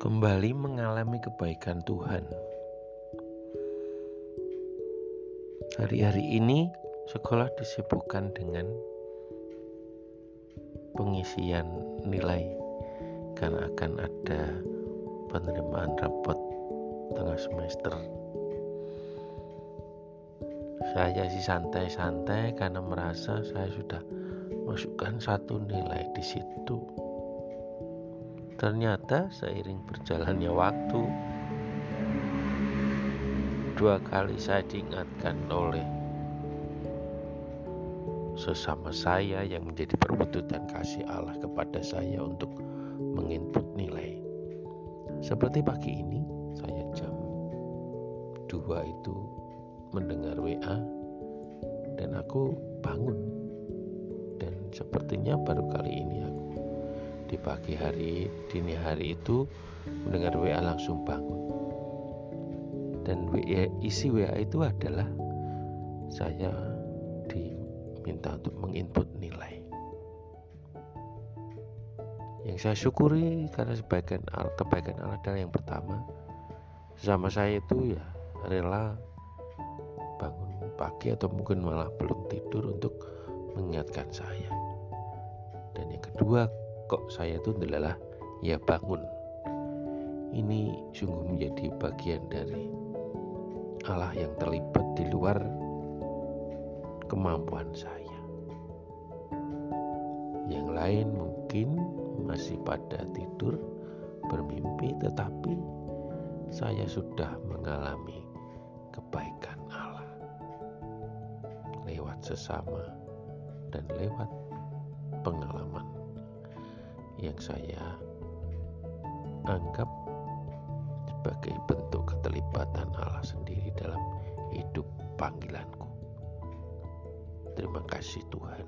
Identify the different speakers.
Speaker 1: kembali mengalami kebaikan Tuhan. Hari-hari ini sekolah disibukkan dengan pengisian nilai karena akan ada penerimaan rapot tengah semester. Saya sih santai-santai karena merasa saya sudah masukkan satu nilai di situ. Ternyata seiring berjalannya waktu, dua kali saya diingatkan oleh sesama saya yang menjadi perwujudan kasih Allah kepada saya untuk menginput nilai. Seperti pagi ini, saya jam 2 itu mendengar WA dan aku bangun dan sepertinya baru kali ini aku di pagi hari, dini hari itu mendengar WA langsung bangun. Dan WA, isi WA itu adalah saya diminta untuk menginput nilai. Yang saya syukuri karena sebagian kebaikan Allah adalah yang pertama, sama saya itu ya rela bangun pagi atau mungkin malah belum tidur untuk mengingatkan saya. Dan yang kedua, kok saya itu adalah ya bangun. Ini sungguh menjadi bagian dari Allah yang terlibat di luar kemampuan saya. Yang lain mungkin masih pada tidur bermimpi tetapi saya sudah mengalami kebaikan Allah. Lewat sesama dan lewat yang saya anggap sebagai bentuk keterlibatan Allah sendiri dalam hidup panggilanku. Terima kasih Tuhan.